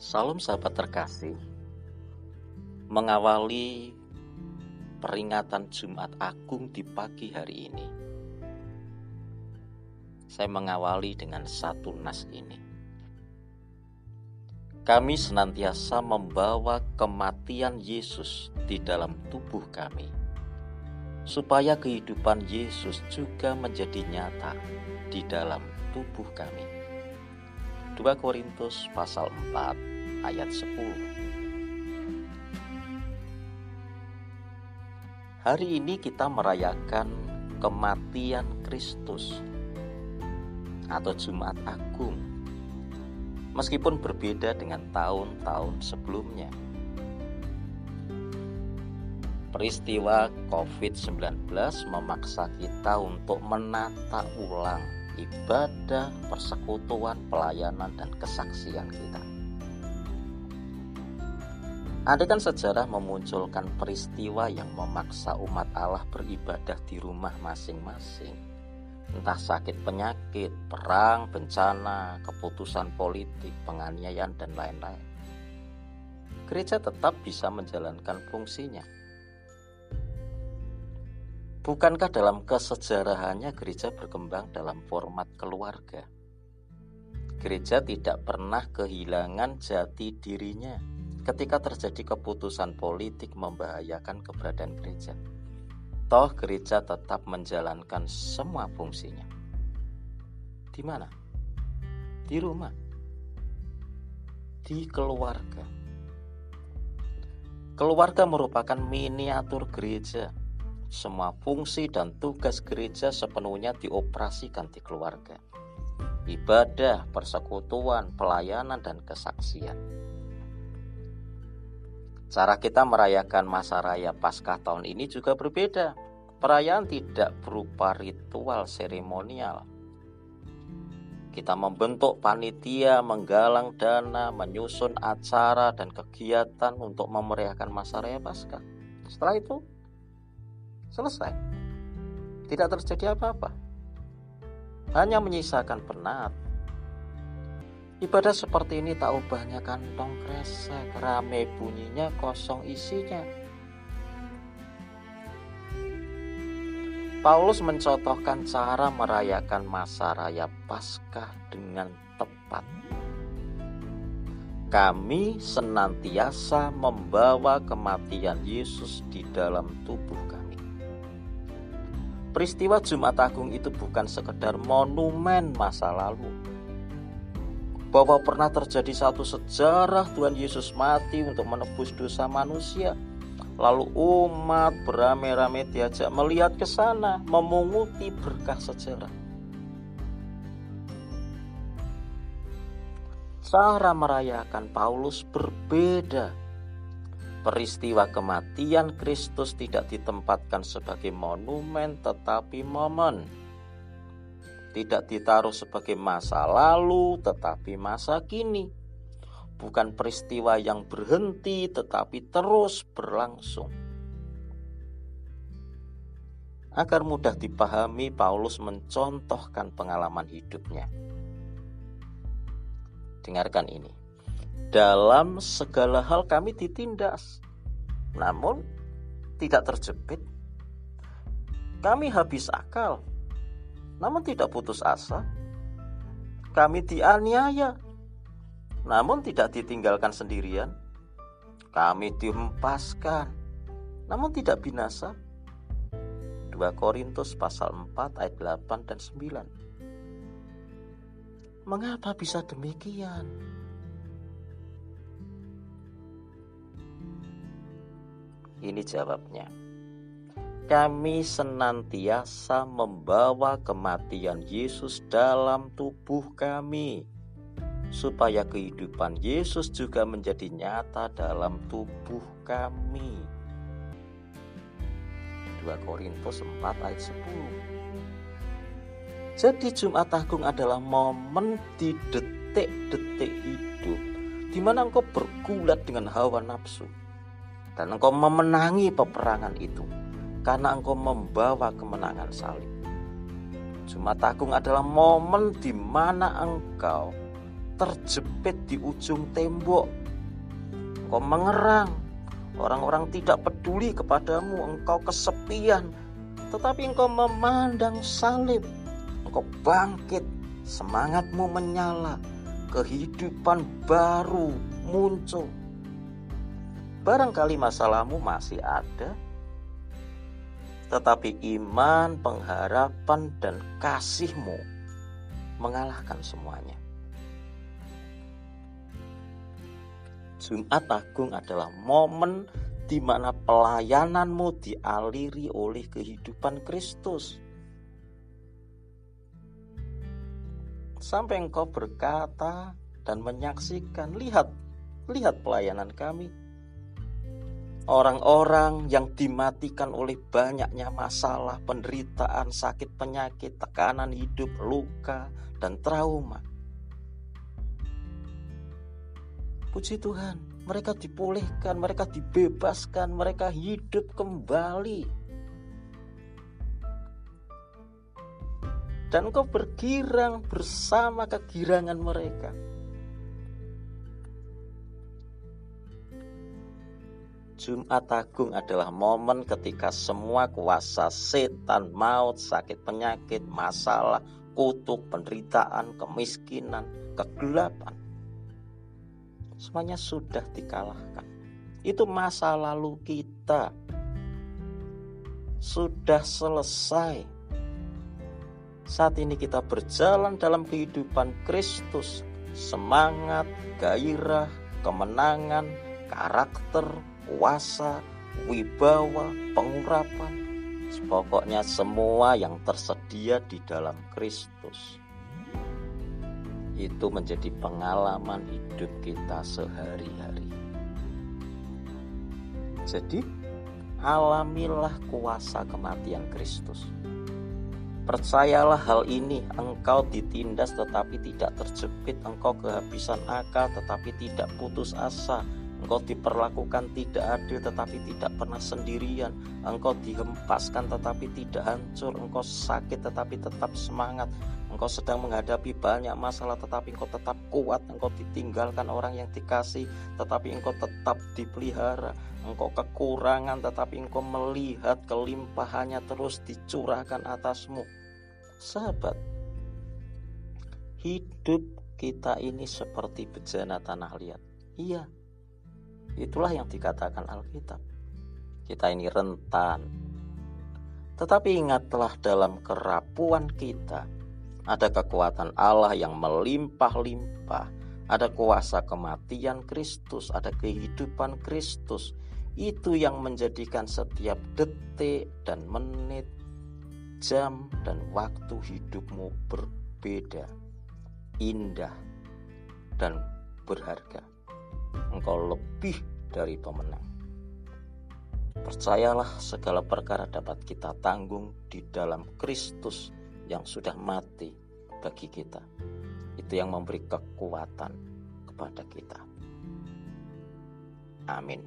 Salam sahabat terkasih. Mengawali peringatan Jumat Agung di pagi hari ini. Saya mengawali dengan satu nas ini. Kami senantiasa membawa kematian Yesus di dalam tubuh kami Supaya kehidupan Yesus juga menjadi nyata di dalam tubuh kami 2 Korintus pasal 4 ayat 10. Hari ini kita merayakan kematian Kristus atau Jumat Agung. Meskipun berbeda dengan tahun-tahun sebelumnya. Peristiwa COVID-19 memaksa kita untuk menata ulang ibadah, persekutuan, pelayanan, dan kesaksian kita. Ada kan sejarah memunculkan peristiwa yang memaksa umat Allah beribadah di rumah masing-masing. Entah sakit penyakit, perang, bencana, keputusan politik, penganiayaan, dan lain-lain. Gereja tetap bisa menjalankan fungsinya. Bukankah dalam kesejarahannya gereja berkembang dalam format keluarga? Gereja tidak pernah kehilangan jati dirinya ketika terjadi keputusan politik membahayakan keberadaan gereja. Toh gereja tetap menjalankan semua fungsinya. Di mana? Di rumah. Di keluarga. Keluarga merupakan miniatur gereja. Semua fungsi dan tugas gereja sepenuhnya dioperasikan di keluarga. Ibadah, persekutuan, pelayanan, dan kesaksian Cara kita merayakan masa raya Paskah tahun ini juga berbeda. Perayaan tidak berupa ritual seremonial. Kita membentuk panitia, menggalang dana, menyusun acara dan kegiatan untuk memeriahkan masa raya Paskah. Setelah itu selesai. Tidak terjadi apa-apa. Hanya menyisakan penat, Ibadah seperti ini tak ubahnya kantong kresek, rame bunyinya, kosong isinya. Paulus mencontohkan cara merayakan masa raya Paskah dengan tepat. Kami senantiasa membawa kematian Yesus di dalam tubuh kami. Peristiwa Jumat Agung itu bukan sekedar monumen masa lalu, bahwa pernah terjadi satu sejarah Tuhan Yesus mati untuk menebus dosa manusia. Lalu umat beramai-ramai diajak melihat ke sana, memunguti berkah sejarah. Cara merayakan Paulus berbeda. Peristiwa kematian Kristus tidak ditempatkan sebagai monumen tetapi momen tidak ditaruh sebagai masa lalu, tetapi masa kini. Bukan peristiwa yang berhenti, tetapi terus berlangsung. Agar mudah dipahami, Paulus mencontohkan pengalaman hidupnya. Dengarkan ini. Dalam segala hal kami ditindas, namun tidak terjepit. Kami habis akal, namun tidak putus asa. Kami dianiaya, namun tidak ditinggalkan sendirian. Kami dihempaskan, namun tidak binasa. 2 Korintus pasal 4 ayat 8 dan 9. Mengapa bisa demikian? Ini jawabnya. Kami senantiasa membawa kematian Yesus dalam tubuh kami, supaya kehidupan Yesus juga menjadi nyata dalam tubuh kami. 2 Korintus 4 ayat 10 Jadi Jumat Agung adalah momen di detik-detik hidup di mana engkau bergulat dengan hawa nafsu dan engkau memenangi peperangan itu karena engkau membawa kemenangan salib. Jumat Agung adalah momen di mana engkau terjepit di ujung tembok. Engkau mengerang, orang-orang tidak peduli kepadamu, engkau kesepian, tetapi engkau memandang salib. Engkau bangkit, semangatmu menyala, kehidupan baru muncul. Barangkali masalahmu masih ada, tetapi iman, pengharapan, dan kasihmu mengalahkan semuanya. Jumat Agung adalah momen di mana pelayananmu dialiri oleh kehidupan Kristus. Sampai engkau berkata dan menyaksikan, lihat, lihat pelayanan kami Orang-orang yang dimatikan oleh banyaknya masalah, penderitaan, sakit penyakit, tekanan hidup, luka, dan trauma. Puji Tuhan, mereka dipulihkan, mereka dibebaskan, mereka hidup kembali. Dan kau bergirang bersama kegirangan mereka. Jumat Agung adalah momen ketika semua kuasa setan, maut, sakit penyakit, masalah, kutuk, penderitaan, kemiskinan, kegelapan semuanya sudah dikalahkan. Itu masa lalu kita sudah selesai. Saat ini kita berjalan dalam kehidupan Kristus, semangat, gairah, kemenangan, karakter, kuasa, wibawa, pengurapan, pokoknya semua yang tersedia di dalam Kristus. Itu menjadi pengalaman hidup kita sehari-hari. Jadi, alamilah kuasa kematian Kristus. Percayalah hal ini, engkau ditindas tetapi tidak terjepit, engkau kehabisan akal tetapi tidak putus asa, Engkau diperlakukan tidak adil tetapi tidak pernah sendirian. Engkau dihempaskan tetapi tidak hancur. Engkau sakit tetapi tetap semangat. Engkau sedang menghadapi banyak masalah tetapi engkau tetap kuat. Engkau ditinggalkan orang yang dikasih tetapi engkau tetap dipelihara. Engkau kekurangan tetapi engkau melihat kelimpahannya terus dicurahkan atasmu. Sahabat, hidup kita ini seperti bejana tanah liat. Iya, Itulah yang dikatakan Alkitab. Kita ini rentan. Tetapi ingatlah dalam kerapuan kita ada kekuatan Allah yang melimpah-limpah, ada kuasa kematian Kristus, ada kehidupan Kristus. Itu yang menjadikan setiap detik dan menit, jam dan waktu hidupmu berbeda, indah dan berharga engkau lebih dari pemenang. Percayalah segala perkara dapat kita tanggung di dalam Kristus yang sudah mati bagi kita. Itu yang memberi kekuatan kepada kita. Amin.